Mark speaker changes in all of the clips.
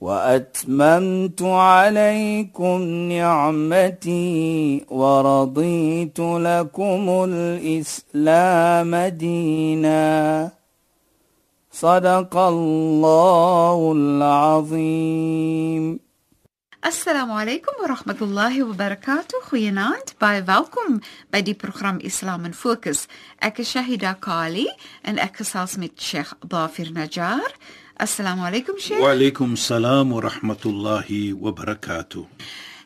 Speaker 1: وأتممت عليكم نعمتي ورضيت لكم الإسلام دينا. صدق الله العظيم.
Speaker 2: السلام عليكم ورحمة الله وبركاته. خيانات باي فالكم بدي برنامج إسلام فوكس أك شهيدا كالي أن أك شيخ ضافر نجار Assalamu alaykum Sheikh.
Speaker 3: Wa alaykum salaam wa rahmatullahi wa barakatuh.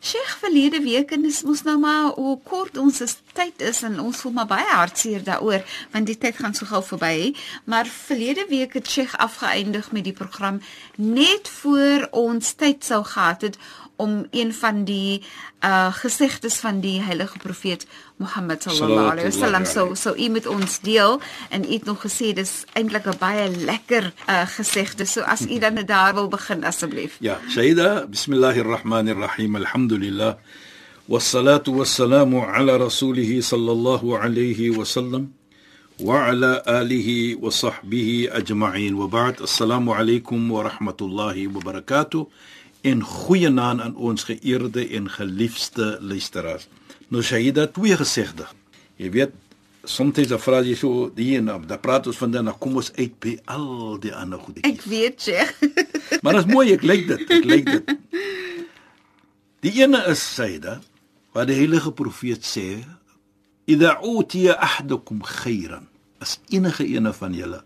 Speaker 2: Sheikh verlede week en dis mos nou maar hoe kort ons is, tyd is en ons voel maar baie hartseer daaroor want die tyd gaan so gou verby. Maar verlede week het Sheikh afgeëindig met die program net voor ons tyd sou gehad het om een van die uh gesegdes van die heilige profeet Mohammed sallallahu alaihi wasallam so so u met ons deel en u het nog gesê dis eintlik 'n baie lekker uh gesegde so as u dan daar wil begin asseblief
Speaker 3: Ja, Sayyida, bismillahirrahmanirrahim. Alhamdulillah. والصلاه والسلام على رسوله صلى الله عليه وسلم وعلى اله وصحبه اجمعين وبعد السلام عليكم ورحمه الله وبركاته en goeie naam aan ons geëerde en geliefde luisteraars. Nou Shaida twee gesegde. Jy weet soms dan vra jy so die en dan praat ons vandaan dan kom ons uit by al die ander goedjies.
Speaker 2: Ek weet jy.
Speaker 3: Maar dit is mooi, ek lyk dit, ek lyk dit. Die ene is Shaida wat die heilige profeet sê: "Idha utiya ahadukum khairan." As enige ene van julle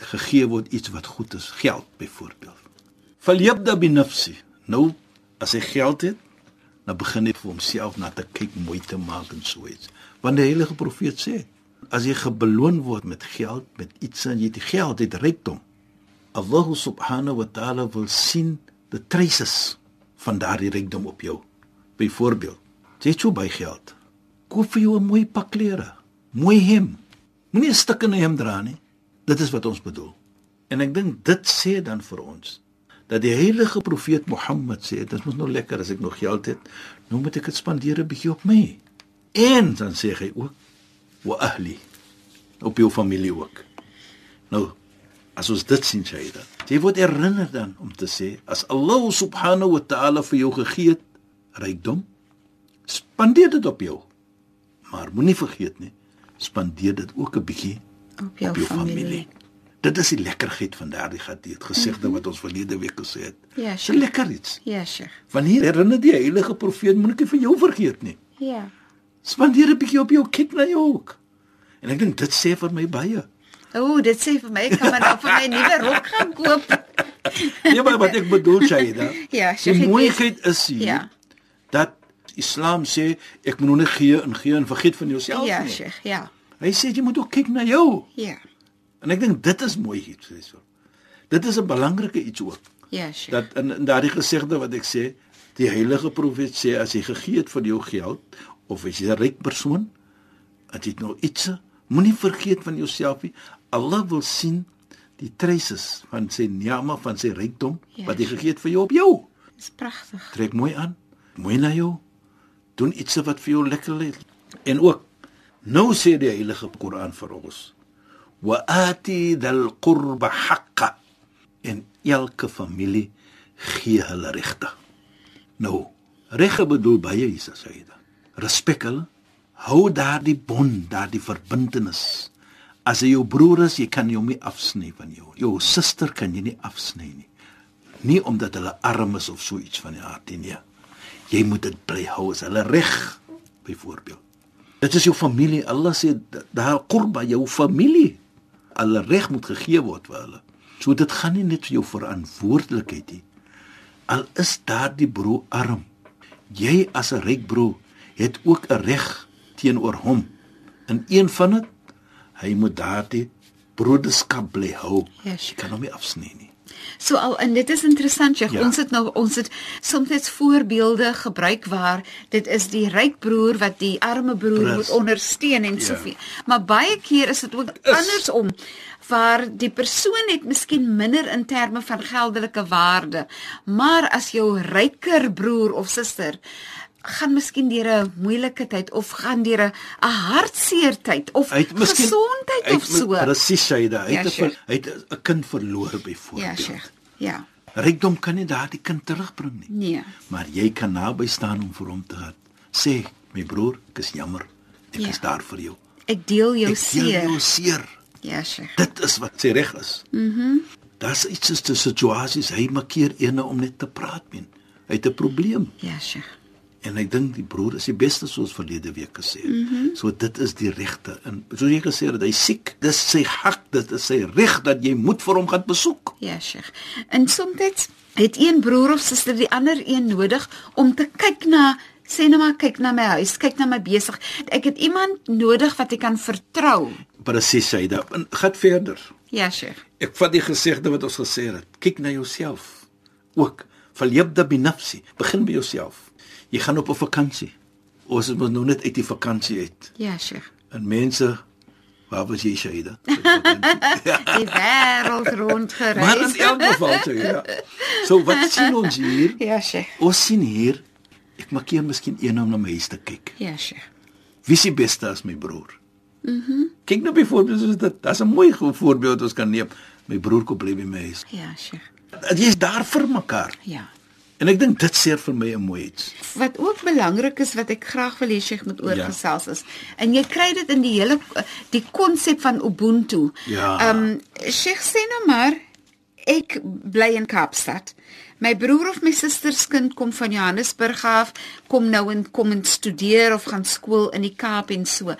Speaker 3: gegee word iets wat goed is, geld byvoorbeeld. Falyabda bi nafsi. Nou as hy geld het, dan begin hy vir homself na te kyk, mooi te maak en so iets. Want die heilige profeet sê, as jy gebeloon word met geld, met iets en jy het geld, het rykdom. Allah subhanahu wa ta'ala wil sien the traces van daardie rykdom op jou. Byvoorbeeld, jy het so baie geld. Koop vir jou 'n mooi pak klere, mooi hem. Moenie 'n stuk in 'n hem dra nie. Dit is wat ons bedoel. En ek dink dit sê dan vir ons dat die heilige profeet Mohammed sê, dit is nou lekker as ek nog geld het, nou moet ek dit spandeer 'n bietjie op my. En dan sê hy ook wa ahli op jou familie ook. Nou as ons dit sien sê dit. Jy word herinner dan om te sê as Allah subhanahu wa ta'ala vir jou gegee het rykdom, spandeer dit op jou. Maar moenie vergeet nie, spandeer dit ook 'n bietjie
Speaker 2: op jou,
Speaker 3: op jou
Speaker 2: familie.
Speaker 3: familie. Dit is die lekkerheid van daardie gedagte gesegde mm -hmm. wat ons verlede week gesê het.
Speaker 2: Ja,
Speaker 3: Dis 'n lekker iets.
Speaker 2: Ja, Sheikh.
Speaker 3: Want hier herinner die heilige profeet moenie vir jou vergeet nie.
Speaker 2: Ja.
Speaker 3: Spandeer 'n bietjie op jou kyk na jou ook. En ek dink dit sê vir my baie.
Speaker 2: O, dit sê vir my ek kan maar nou vir my nuwe rok gaan koop.
Speaker 3: Nee, maar wat ek bedoel Shaida.
Speaker 2: Ja,
Speaker 3: die
Speaker 2: Sheikh, ek
Speaker 3: mooiheid is hier
Speaker 2: Ja.
Speaker 3: dat Islam sê ek moet nou nie gee en gee en vergeet van jouself
Speaker 2: Ja,
Speaker 3: nie.
Speaker 2: Sheikh, ja.
Speaker 3: Hy sê jy moet ook kyk na jou.
Speaker 2: Ja.
Speaker 3: En ek dink dit is mooi iets sê so. Dit is 'n belangrike iets ook.
Speaker 2: Ja, Sheikh.
Speaker 3: dat in, in daardie gesegde wat ek sê, die heilige profeet sê as jy gegee het vir jou geld of as jy 'n ryk persoon, as jy nou iets moenie vergeet van jouself nie. Allah wil sien die traces van sy niama van sy rykdom
Speaker 2: Ja.
Speaker 3: wat hy gegee het vir jou op jou.
Speaker 2: Dis pragtig.
Speaker 3: Trek mooi aan, mooi na jou. Doen iets wat vir jou lekker lê. En ook nou sê die heilige Koran vir ons: "Wa ati dal qurba haqqa." En elke familie gee hulle regte. Nou, regte bedoel baie hier sê dan. Respek hulle. Hou daardie bond, daardie verbintenis. As hy jou broer is, jy kan hom nie afsny van jou. Jou suster kan jy nie afsny nie. Nie omdat hulle arm is of so iets van die aard nie. Jy moet dit bly hou as hulle reg byvoorbeeld. Dit is jou familie. Allah sê daar qurba jou familie. Hulle reg moet gegee word vir hulle. So dit gaan nie net vir jou verantwoordelikheid nie. Al is daardie broer arm. Jy as 'n ryk broer het ook 'n reg teenoor hom. En een van dit hy moet daardie broederskap bly hou.
Speaker 2: Yes.
Speaker 3: Jy kan hom nie afsny nie.
Speaker 2: So al en dit is interessant, jy.
Speaker 3: Ja.
Speaker 2: Ons het nou ons het soms voorbeelde gebruik waar dit is die ryk broer wat die arme broer
Speaker 3: Prins.
Speaker 2: moet ondersteun en
Speaker 3: Ja.
Speaker 2: soveel. Maar baie keer is dit ook
Speaker 3: Is-
Speaker 2: andersom waar die persoon het miskien minder in terme van geldelike waarde, maar as jou ryker broer of suster gaan miskien deur 'n moeilike tyd of gaan deur 'n hartseer tyd of
Speaker 3: het miskien
Speaker 2: gesondheid
Speaker 3: hy
Speaker 2: of so.
Speaker 3: Presies sê hy
Speaker 2: Ja,
Speaker 3: het 'n ver- hy het 'n kind verloor byvoorbeeld.
Speaker 2: Ja, Sheikh. Ja.
Speaker 3: Rykdom kan nie daardie kind terugbring nie.
Speaker 2: Nee.
Speaker 3: Maar jy kan naby staan om vir hom te gaan. Sê, my broer, ek is jammer. Ek
Speaker 2: Ja.
Speaker 3: is daar vir jou.
Speaker 2: Ek deel jou
Speaker 3: Ek deel
Speaker 2: seer.
Speaker 3: jou seer.
Speaker 2: Ja, Sheikh.
Speaker 3: Dit is wat sy reg is. Mhm. Mm Daar's iets is te situasies hy maak keer ene om net te praat men. Hy het 'n probleem
Speaker 2: Ja, Sheikh.
Speaker 3: En ek dink die broer is die beste soos verlede week gesê het. Mm. -hmm. So dit is die regte en soos jy gesê het, hy siek. Dis sy hak, dit is sy reg dat jy moet vir hom gaan besoek.
Speaker 2: Ja, Sheikh. En soms het een broer of suster die ander een nodig om te kyk na sê net maar kyk na my huis, kyk na my besig. Ek het iemand nodig wat ek kan vertrou.
Speaker 3: Presies dat. En gaan verder.
Speaker 2: Ja, Sheikh.
Speaker 3: Ek vat die gesegde wat ons gesê het. Kyk na jouself. Ook falyabda bi nafsi. Begin by jouself. Jy gaan op 'n vakansie. Ons is mos nou net uit die vakansie uit.
Speaker 2: Ja, Sheikh.
Speaker 3: En mense, waar was jy Shaida?
Speaker 2: Die wêreld rond
Speaker 3: maar in elk geval jy, ja. So wat sien ons hier?
Speaker 2: Ja, Sheikh.
Speaker 3: Ons sien hier ek maak hier miskien een om na my huis te kyk.
Speaker 2: Ja, Sheikh.
Speaker 3: Wie is die beste as my broer? Mhm. Mm kyk nou byvoorbeeld soos dit. Dit's 'n mooi voorbeeld ons kan neem. My broer kom bly by my huis.
Speaker 2: Ja, Sheikh.
Speaker 3: Jy's daar vir mekaar.
Speaker 2: Ja.
Speaker 3: En ek dink dit seer vir my 'n mooi iets.
Speaker 2: Wat ook belangrik is wat ek graag wil hê Sheikh moet oorgesels is. En jy kry dit in die hele die konsep van ubuntu.
Speaker 3: Ja.
Speaker 2: Ehm um, Sheikh sê nou maar ek bly in Kaapstad. My broer of my suster se kind kom van Johannesburg af, kom nou en kom en studeer of gaan skool in die Kaap en so.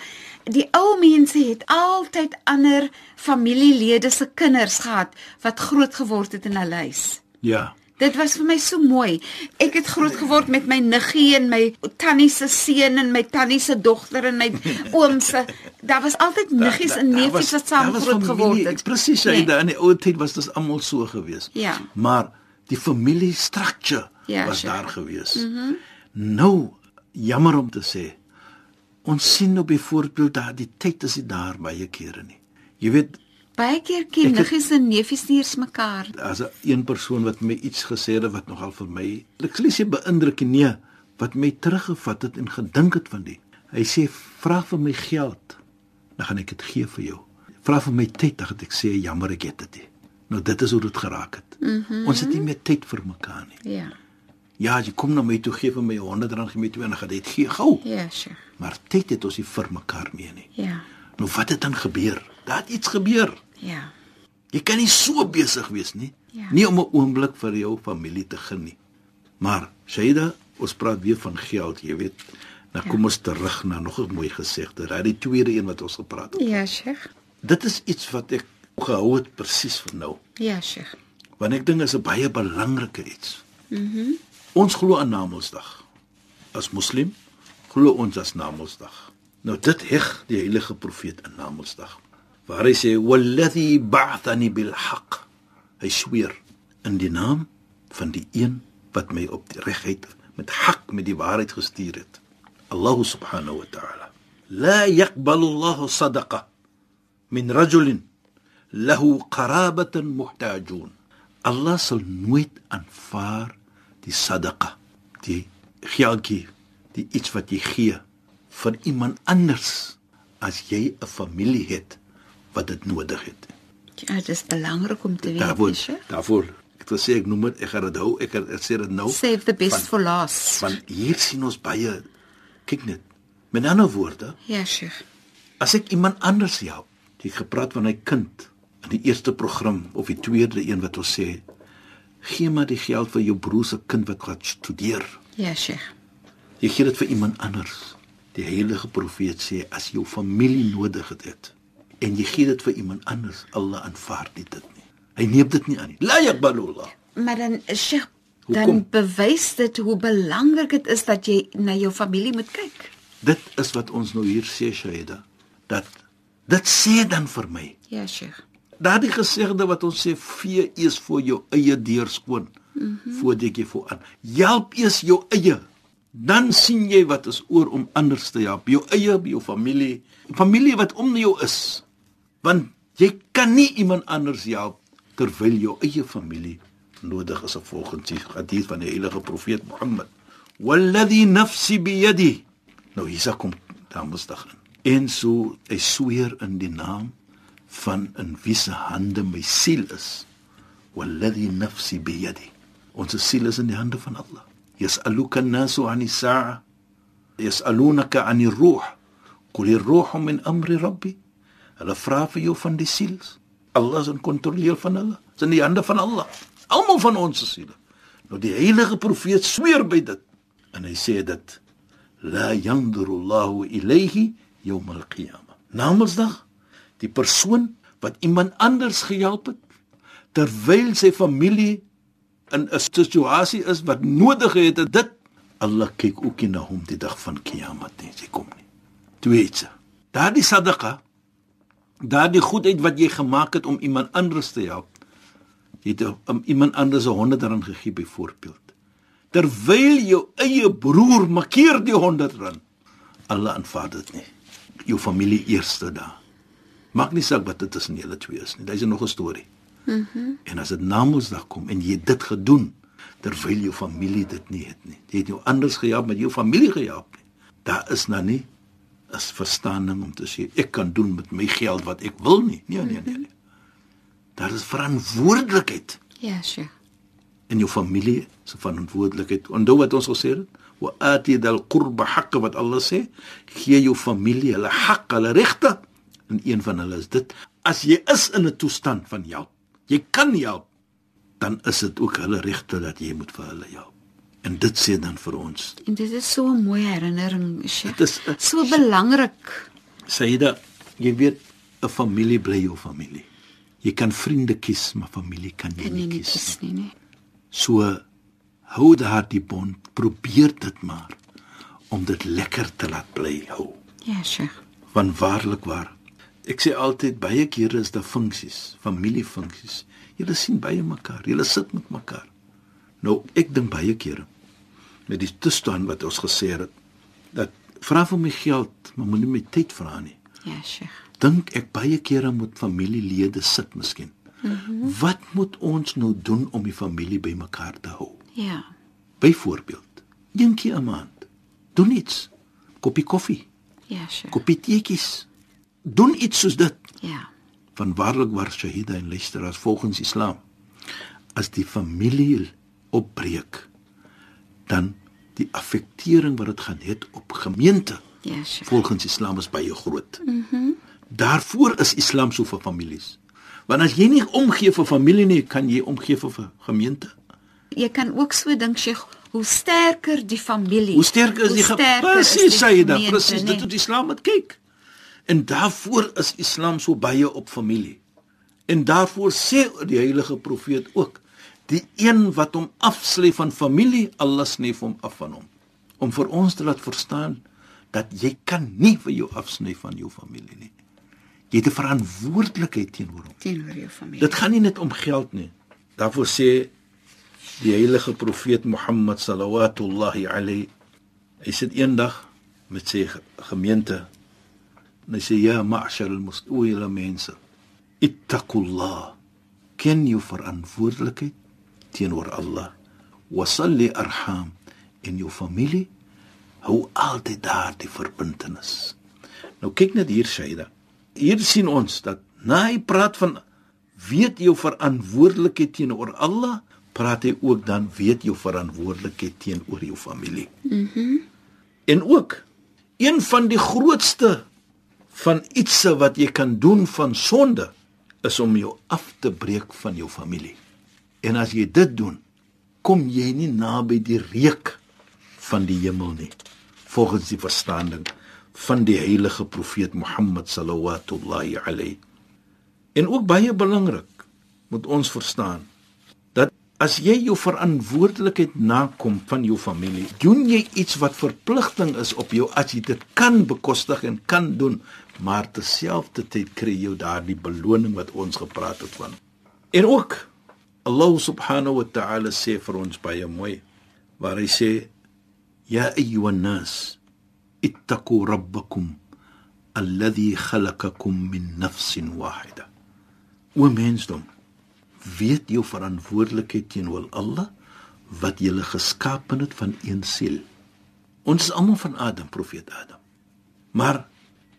Speaker 2: Die ou mense het altyd ander familielede se kinders gehad wat groot geword het in hulle huis.
Speaker 3: Ja.
Speaker 2: Dit was vir my so mooi. Ek het groot geword met my niggie en my tannie se seun en my tannie se dogter en my oom se. Daar was altyd niggies en neefies wat saam groot geword het.
Speaker 3: Presies, hy
Speaker 2: Nee.
Speaker 3: in die ou tyd was dit almal so gewees.
Speaker 2: Ja.
Speaker 3: Maar die familie structure
Speaker 2: Ja,
Speaker 3: was
Speaker 2: sure.
Speaker 3: daar gewees. Mm -hmm. Nou, jammer om te sê. Ons sien nou byvoorbeeld dat die tyd is nie daar baie kere nie. Jy weet,
Speaker 2: Baie keer ken
Speaker 3: het-
Speaker 2: niggies en neefies nie eens mekaar.
Speaker 3: as 'n een persoon wat my iets gesê het wat nogal vir my, ek sê nie beïndruk nie, nee, wat my teruggevat het en gedink het van die. Hy sê vra vir my geld, dan gaan ek dit gee vir jou. Vra vir my tyd, dan gaan ek sê jammer ek het dit nie. Nou dit is hoe dit geraak het. Mm -hmm. Ons het nie meer tyd vir mekaar nie.
Speaker 2: Ja.
Speaker 3: Ja, jy kom na my toe gee vir my 100 rand gee my 2 en dan gaan dit gee gou.
Speaker 2: Ja, sure.
Speaker 3: Maar tyd het ons nie vir mekaar meer nie.
Speaker 2: Ja.
Speaker 3: Nou wat het dan gebeur? Daar het iets gebeur.
Speaker 2: Ja.
Speaker 3: Jy kan nie so besig wees nie.
Speaker 2: Ja.
Speaker 3: Nie om 'n oomblik vir jou familie te geniet. Maar Shaida, ons praat weer van geld, jy weet. Nou
Speaker 2: Ja.
Speaker 3: kom ons terug na nog 'n mooi gesegde. Daai die tweede een wat ons gepraat het.
Speaker 2: Ja, Sheikh.
Speaker 3: Dit is iets wat ek gehou het presies vir nou.
Speaker 2: Ja, Sheikh.
Speaker 3: Want ek dink is 'n baie belangrike iets. Mhm. Mm ons glo aan Namedsdag. As moslim glo ons as Namedsdag. Nou dit heg die heilige profeet aan Namedsdag. Waar hy sê wallazi ba'athani bil haqq. Hy sweer in die naam van die een wat my op die regheid met hak met die waarheid gestuur het. Allah subhanahu wa ta'ala. La yaqbalu Allah sadaqa min rajulin lahu qarabatan muhtajun. Allah sal nooit aanvaar die sadaqa, die geldjie, die iets wat jy gee vir iemand anders as jy 'n familie het wat dit nodig het.
Speaker 2: Ja, dit is belangrik om te weet,
Speaker 3: Daarvoor,
Speaker 2: Sheikh.
Speaker 3: daarvoor ek wil sê ek noem dit ek gaan dit hou, ek, ek sê dit nou.
Speaker 2: Save the best
Speaker 3: van-
Speaker 2: for last.
Speaker 3: Want hier sien ons baie kyk net. Met ander woorde,
Speaker 2: Ja, Sheikh.
Speaker 3: As ek iemand anders help, jy het gepraat van hy kind in die eerste program of die tweede een wat ons sê, gee maar die geld vir jou broer se kind wat gaan studeer.
Speaker 2: Ja, Sheikh.
Speaker 3: Jy gee dit vir iemand anders. Die heilige profeet sê as jou familie nodig het, het en jy gee dit vir iemand anders, Allah aanvaar nie dit nie. Hy neem dit nie aan nie. La yaqbalullah.
Speaker 2: Maar dan Sheikh, dan
Speaker 3: Hoekom?
Speaker 2: bewys dit hoe belangrik dit is dat jy na jou familie moet kyk.
Speaker 3: Dit is wat ons nou hier sê Shaida, dat dit sê dan vir my
Speaker 2: Ja, Sheikh.
Speaker 3: daardie gesegde wat ons sê vee eers voor jou eie deur skoon mm -hmm. voordat jy voor aan. Help eers jou eie. Dan sien jy wat is oor om anders te help. Jou eie, jou familie, familie wat om jou is. Want jy kan nie iemand anders help terwyl jou eie familie nodig is volgens die hadith van die heilige profeet Mohammed. Walladhi nafsi biyadi. Nou hier kom dames dag in. En so hy sweer in die naam van in wie se hande my siel is. Walladhi nafsi biyadi. Ons siel is in die hande van Allah. Yas'aluka an-nasu 'ani as-sa'a. Yas'alunaka 'ani ar-ruh. Qul ar-ruhu min amri rabbi. Hulle vra vir jou van die siel. Allah is in kontrole van hulle. Dit is in die hande van Allah. Almal van ons siele. Nou die heilige profeet sweer by dit en hy sê dit la yanduru Allahu ilayhi yawm al-qiyamah. Namensdag die persoon wat iemand anders gehelp het terwyl sy familie in 'n situasie is wat nodig het dit, Allah kyk ook na hom die dag van Kiamat en sy kom nie. Tweede, daardie sadaqa, daardie goedheid wat jy gemaak het om iemand anders te help. Jy het om iemand anders 'n 100 rand gegee byvoorbeeld. Terwyl jou eie broer makkeer die 100 rand. Allah aanvaar dit nie. Jou familie eerste daar. Maak nie saak wat dit tussen julle twee is nie. Dis nog 'n storie. Mhm. Mm en as dit na Mondsdag kom en jy dit gedoen terwyl jou familie dit nie het nie. Jy het jou anders gehelp met jou familie gehelp nie. Daar is nou nie is verstaaning om te sê ek kan doen met my geld wat ek wil nie. Nee nee nee. nee. Daar is verantwoordelikheid.
Speaker 2: Ja, sure.
Speaker 3: In jou familie se verantwoordelikheid. Onthou wat ons gesê het? Wa ati dal qurba haqq wat Allah sê, gee jou familie hulle hak, hulle regte. En een van hulle is dit as jy is in 'n toestand van help jy kan help, dan is dit ook hulle regte dat jy moet vir hulle help. En dit sê dan vir ons.
Speaker 2: En dit is so 'n mooi herinnering, Sheikh. Dit is uh, so belangrik.
Speaker 3: Sayyida, jy weet 'n familie bly jou familie. Jy kan vriende kies, maar familie kan jy kan nie, nie kies, kies nie. nie. So hou daar die bond, probeer dit maar om dit lekker te laat bly hou.
Speaker 2: Ja, Sheikh.
Speaker 3: Want waarlik waar Ek sê altyd baie kere is daar funksies, familiefunksies. Julle sien baie mekaar, julle sit met mekaar. Nou ek dink baie kere met die toestand wat ons gesê het dat vra vir my geld, maar moenie my tyd vra nie.
Speaker 2: Ja, Sheikh.
Speaker 3: Dink ek baie kere moet familielede sit miskien. Mm wat moet ons nou doen om die familie bymekaar te hou?
Speaker 2: Ja.
Speaker 3: Byvoorbeeld, eendag 'n maand. Doen iets. Koppie koffie.
Speaker 2: Ja, Sheikh.
Speaker 3: Koppie teetjies doen iets soos dit.
Speaker 2: Ja.
Speaker 3: Van waarlik waar shahida en luisteraars volgens Islam as die familie opbreek dan die affektering wat dit gaan hê op gemeente.
Speaker 2: Ja, sure.
Speaker 3: Volgens Islam is baie groot.
Speaker 2: Mhm. Mm
Speaker 3: Daarvoor is Islam so vir families. Want as jy nie omgee vir familie nie, kan jy omgee vir gemeente.
Speaker 2: Jy kan ook so dink, Sheikh, hoe sterker die familie,
Speaker 3: hoe sterker is die gemeente. Presies, sê jy dan, presies, dit het Islam met kyk. En daarvoor is Islam so baie op familie. En daarvoor sê die heilige profeet ook, die een wat hom afsny van familie, Allah sny hom af van hom. Om vir ons te laat verstaan dat jy kan nie vir jou afsny van jou familie nie. Jy het 'n verantwoordelikheid teenoor hom.
Speaker 2: Teenoor jou familie.
Speaker 3: Dit gaan nie net om geld nie. Daarvoor sê die heilige profeet Mohammed sallallahu alayhi hy sit eendag met sy gemeente En hy sê ja, ma'shar al-muslimin mense. Ittaqullah. Ken jou verantwoordelikheid teenoor Allah. Wasalli arham in jou familie. Hou altyd daar die verbintenis. Nou kyk net hier Shaida. Hier sien ons dat na hy praat van weet jou verantwoordelikheid teenoor Allah, praat hy ook dan weet jou verantwoordelikheid teenoor jou familie.
Speaker 2: Mhm. Mm
Speaker 3: en ook een van die grootste van iets wat jy kan doen van sonde is om jou af te breek van jou familie. En as jy dit doen, kom jy nie naby die reuk van die hemel nie. Volgens die verstaaning van die heilige profeet Mohammed sallallahu alayhi. En ook baie belangrik moet ons verstaan dat As jy jou verantwoordelikheid nakom van jou familie, doen jy iets wat verpligting is op jou as jy dit kan bekostig en kan doen, maar terselfdertyd kry jy daardie beloning wat ons gepraat het van. En ook Allah subhanahu wa ta'ala sê vir ons baie mooi waar hy sê ya ayyuhan nas ittaqu rabbakum alladhi khalaqakum min nafsin wahida. O mensdom, weet jou verantwoordelikheid teenoor Allah wat julle geskaap het van een siel. Ons is almal van Adam, profeet Adam. Maar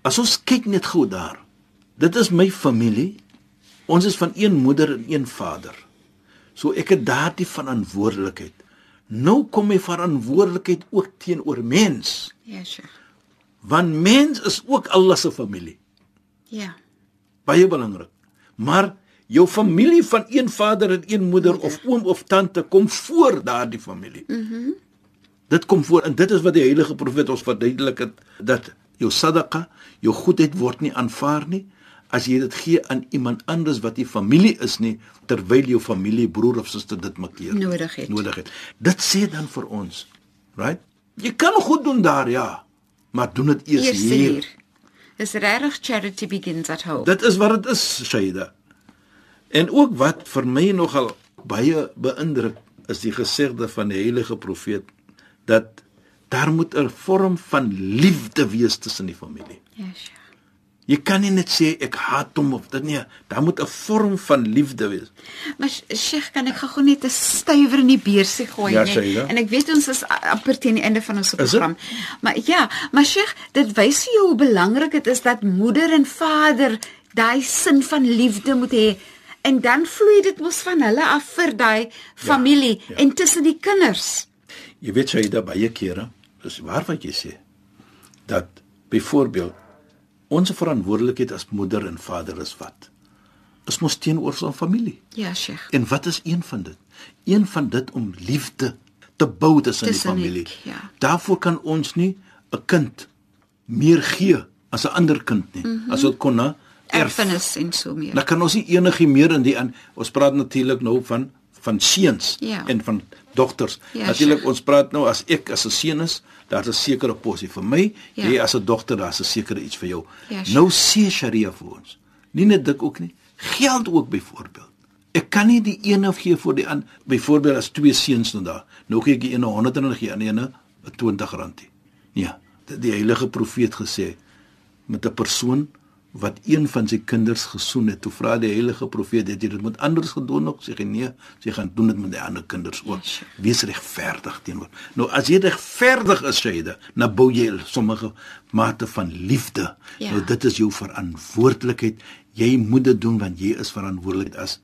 Speaker 3: as ons kyk net gou daar, dit is my familie. Ons is van een moeder en een vader. So ek het daardie verantwoordelikheid. Nou kom my verantwoordelikheid ook teenoor mens.
Speaker 2: Ja, Sheikh.
Speaker 3: Want mens is ook Allah se familie.
Speaker 2: Ja.
Speaker 3: Baie belangrik. Maar jou familie van een vader en een moeder of oom of tante kom voor daardie familie. Mhm. Mm dit kom voor en dit is wat die heilige profeet ons verduidelik het dat jou sadaqa, jou goedheid word nie aanvaar nie as jy dit gee aan iemand anders wat nie familie is nie terwyl jou familie broer of suster dit makkeer
Speaker 2: nodig het.
Speaker 3: Nodig het. Dit sê dan vir ons, right? Jy kan goed doen daar ja, maar doen dit eers,
Speaker 2: Eers
Speaker 3: hier.
Speaker 2: hier. Dis regtig charity begins at home.
Speaker 3: Dit is wat dit is, Shaida. En ook wat vir my nogal baie beïndruk is die gesegde van die heilige profeet dat daar moet 'n vorm van liefde wees tussen die familie.
Speaker 2: Ja, Sheikh.
Speaker 3: Jy kan nie net sê ek haat hom of dit nie. Daar moet 'n vorm van liefde wees.
Speaker 2: Maar Sheikh, kan ek gou net 'n stywer in die beursie gooi
Speaker 3: Ja? Shaila.
Speaker 2: En ek weet ons is amper teen die einde van ons program. Maar ja, maar Sheikh, dit wys vir jou hoe belangrik dit is dat moeder en vader daai sin van liefde moet hê. En dan vloei dit mos van hulle af vir daai familie
Speaker 3: ja.
Speaker 2: en tussen die kinders.
Speaker 3: Jy weet Shaida baie kere, dis waar wat jy sê dat byvoorbeeld ons verantwoordelikheid as moeder en vader is wat? Is mos teenoor ons familie.
Speaker 2: Ja, Sheikh.
Speaker 3: En wat is een van dit? Een van dit om liefde te bou tussen die familie.
Speaker 2: ja.
Speaker 3: Daarvoor kan ons nie 'n kind meer gee as 'n ander kind nie. Mm -hmm. As dit kon na erf.
Speaker 2: Erfenis en so meer.
Speaker 3: Dan kan ons nie enige meer in die aan ons praat natuurlik nou van van seuns
Speaker 2: Ja.
Speaker 3: en van dogters.
Speaker 2: Ja,
Speaker 3: natuurlik ons praat nou as ek as 'n seun is, daar's 'n sekere posie vir my,
Speaker 2: Ja.
Speaker 3: jy as 'n dogter, daar's 'n sekere iets vir jou.
Speaker 2: Ja,
Speaker 3: nou sê Sharia vir ons. Nie net dit ook nie. Geld ook byvoorbeeld. Ek kan nie die ene gee vir die ander. Byvoorbeeld as twee seuns nou daar. Nou gee ek die ene 100 en gee die ene 'n 20 randie. Nee, die, die heilige profeet gesê met 'n persoon wat een van sy kinders gesoen het. Toe vra die heilige profeet, "Het jy dit met anders gedoen?" Ook sê hy, "Nee, sy gaan doen dit met die ander kinders ook." Wees regverdig teenoor. Nou as jy regverdig is, sê jy, dan bou jy sommige mate van liefde.
Speaker 2: Ja.
Speaker 3: Nou dit is jou verantwoordelikheid. Jy moet dit doen want jy is verantwoordelik as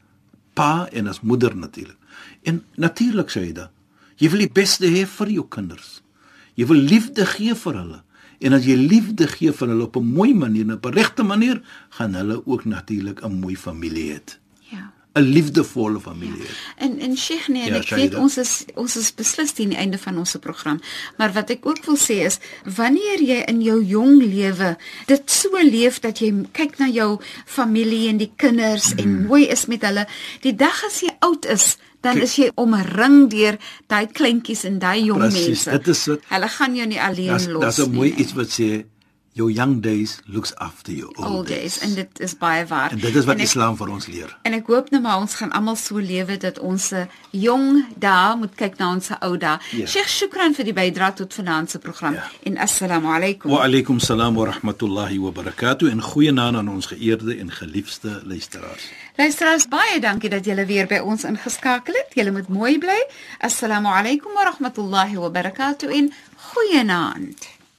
Speaker 3: pa en as moeder natuurlik. En natuurlik sê jy da, jy wil die beste hê vir jou kinders. Jy wil liefde gee vir hulle. En as jy liefde gee vir hulle op 'n mooi manier, op 'n regte manier, gaan hulle ook natuurlik 'n mooi familie hê.
Speaker 2: Ja.
Speaker 3: 'n Liefdevolle familie hê.
Speaker 2: En en Sheikh nee, en
Speaker 3: Ja,
Speaker 2: ek weet ons is ons is beslis teen die einde van ons program. Maar wat ek ook wil sê is wanneer jy in jou jong lewe dit so leef dat jy kyk na jou familie en die kinders mm. en mooi is met hulle, die dag as jy oud is, dan is jy omring deur daai kleintjies en daai jong mense.
Speaker 3: dit is wat-
Speaker 2: Hulle gaan jou nie alleen
Speaker 3: Daar's
Speaker 2: los
Speaker 3: daar's 'n mooi
Speaker 2: nie.
Speaker 3: iets wat sê your young days looks after your old,
Speaker 2: old days en dit is baie waar.
Speaker 3: En dit is wat
Speaker 2: En ek-
Speaker 3: Islam vir ons leer.
Speaker 2: En ek hoop nou maar ons gaan almal so lewe dat ons se jong dae moet kyk na ons se ou dae.
Speaker 3: Ja.
Speaker 2: Sheikh, shukran vir die bydrae tot vanaand se program.
Speaker 3: Ja.
Speaker 2: En assalamu alaykum.
Speaker 3: Wa alaykum salaam wa rahmatullahi wa barakatuh en goeienaand aan ons geëerde en geliefde luisteraars.
Speaker 2: Luisteraars, baie dankie dat julle weer by ons ingeskakel het. Julle moet mooi bly. Assalamu alaykum wa rahmatullahi wa barakatuh en goeienaand.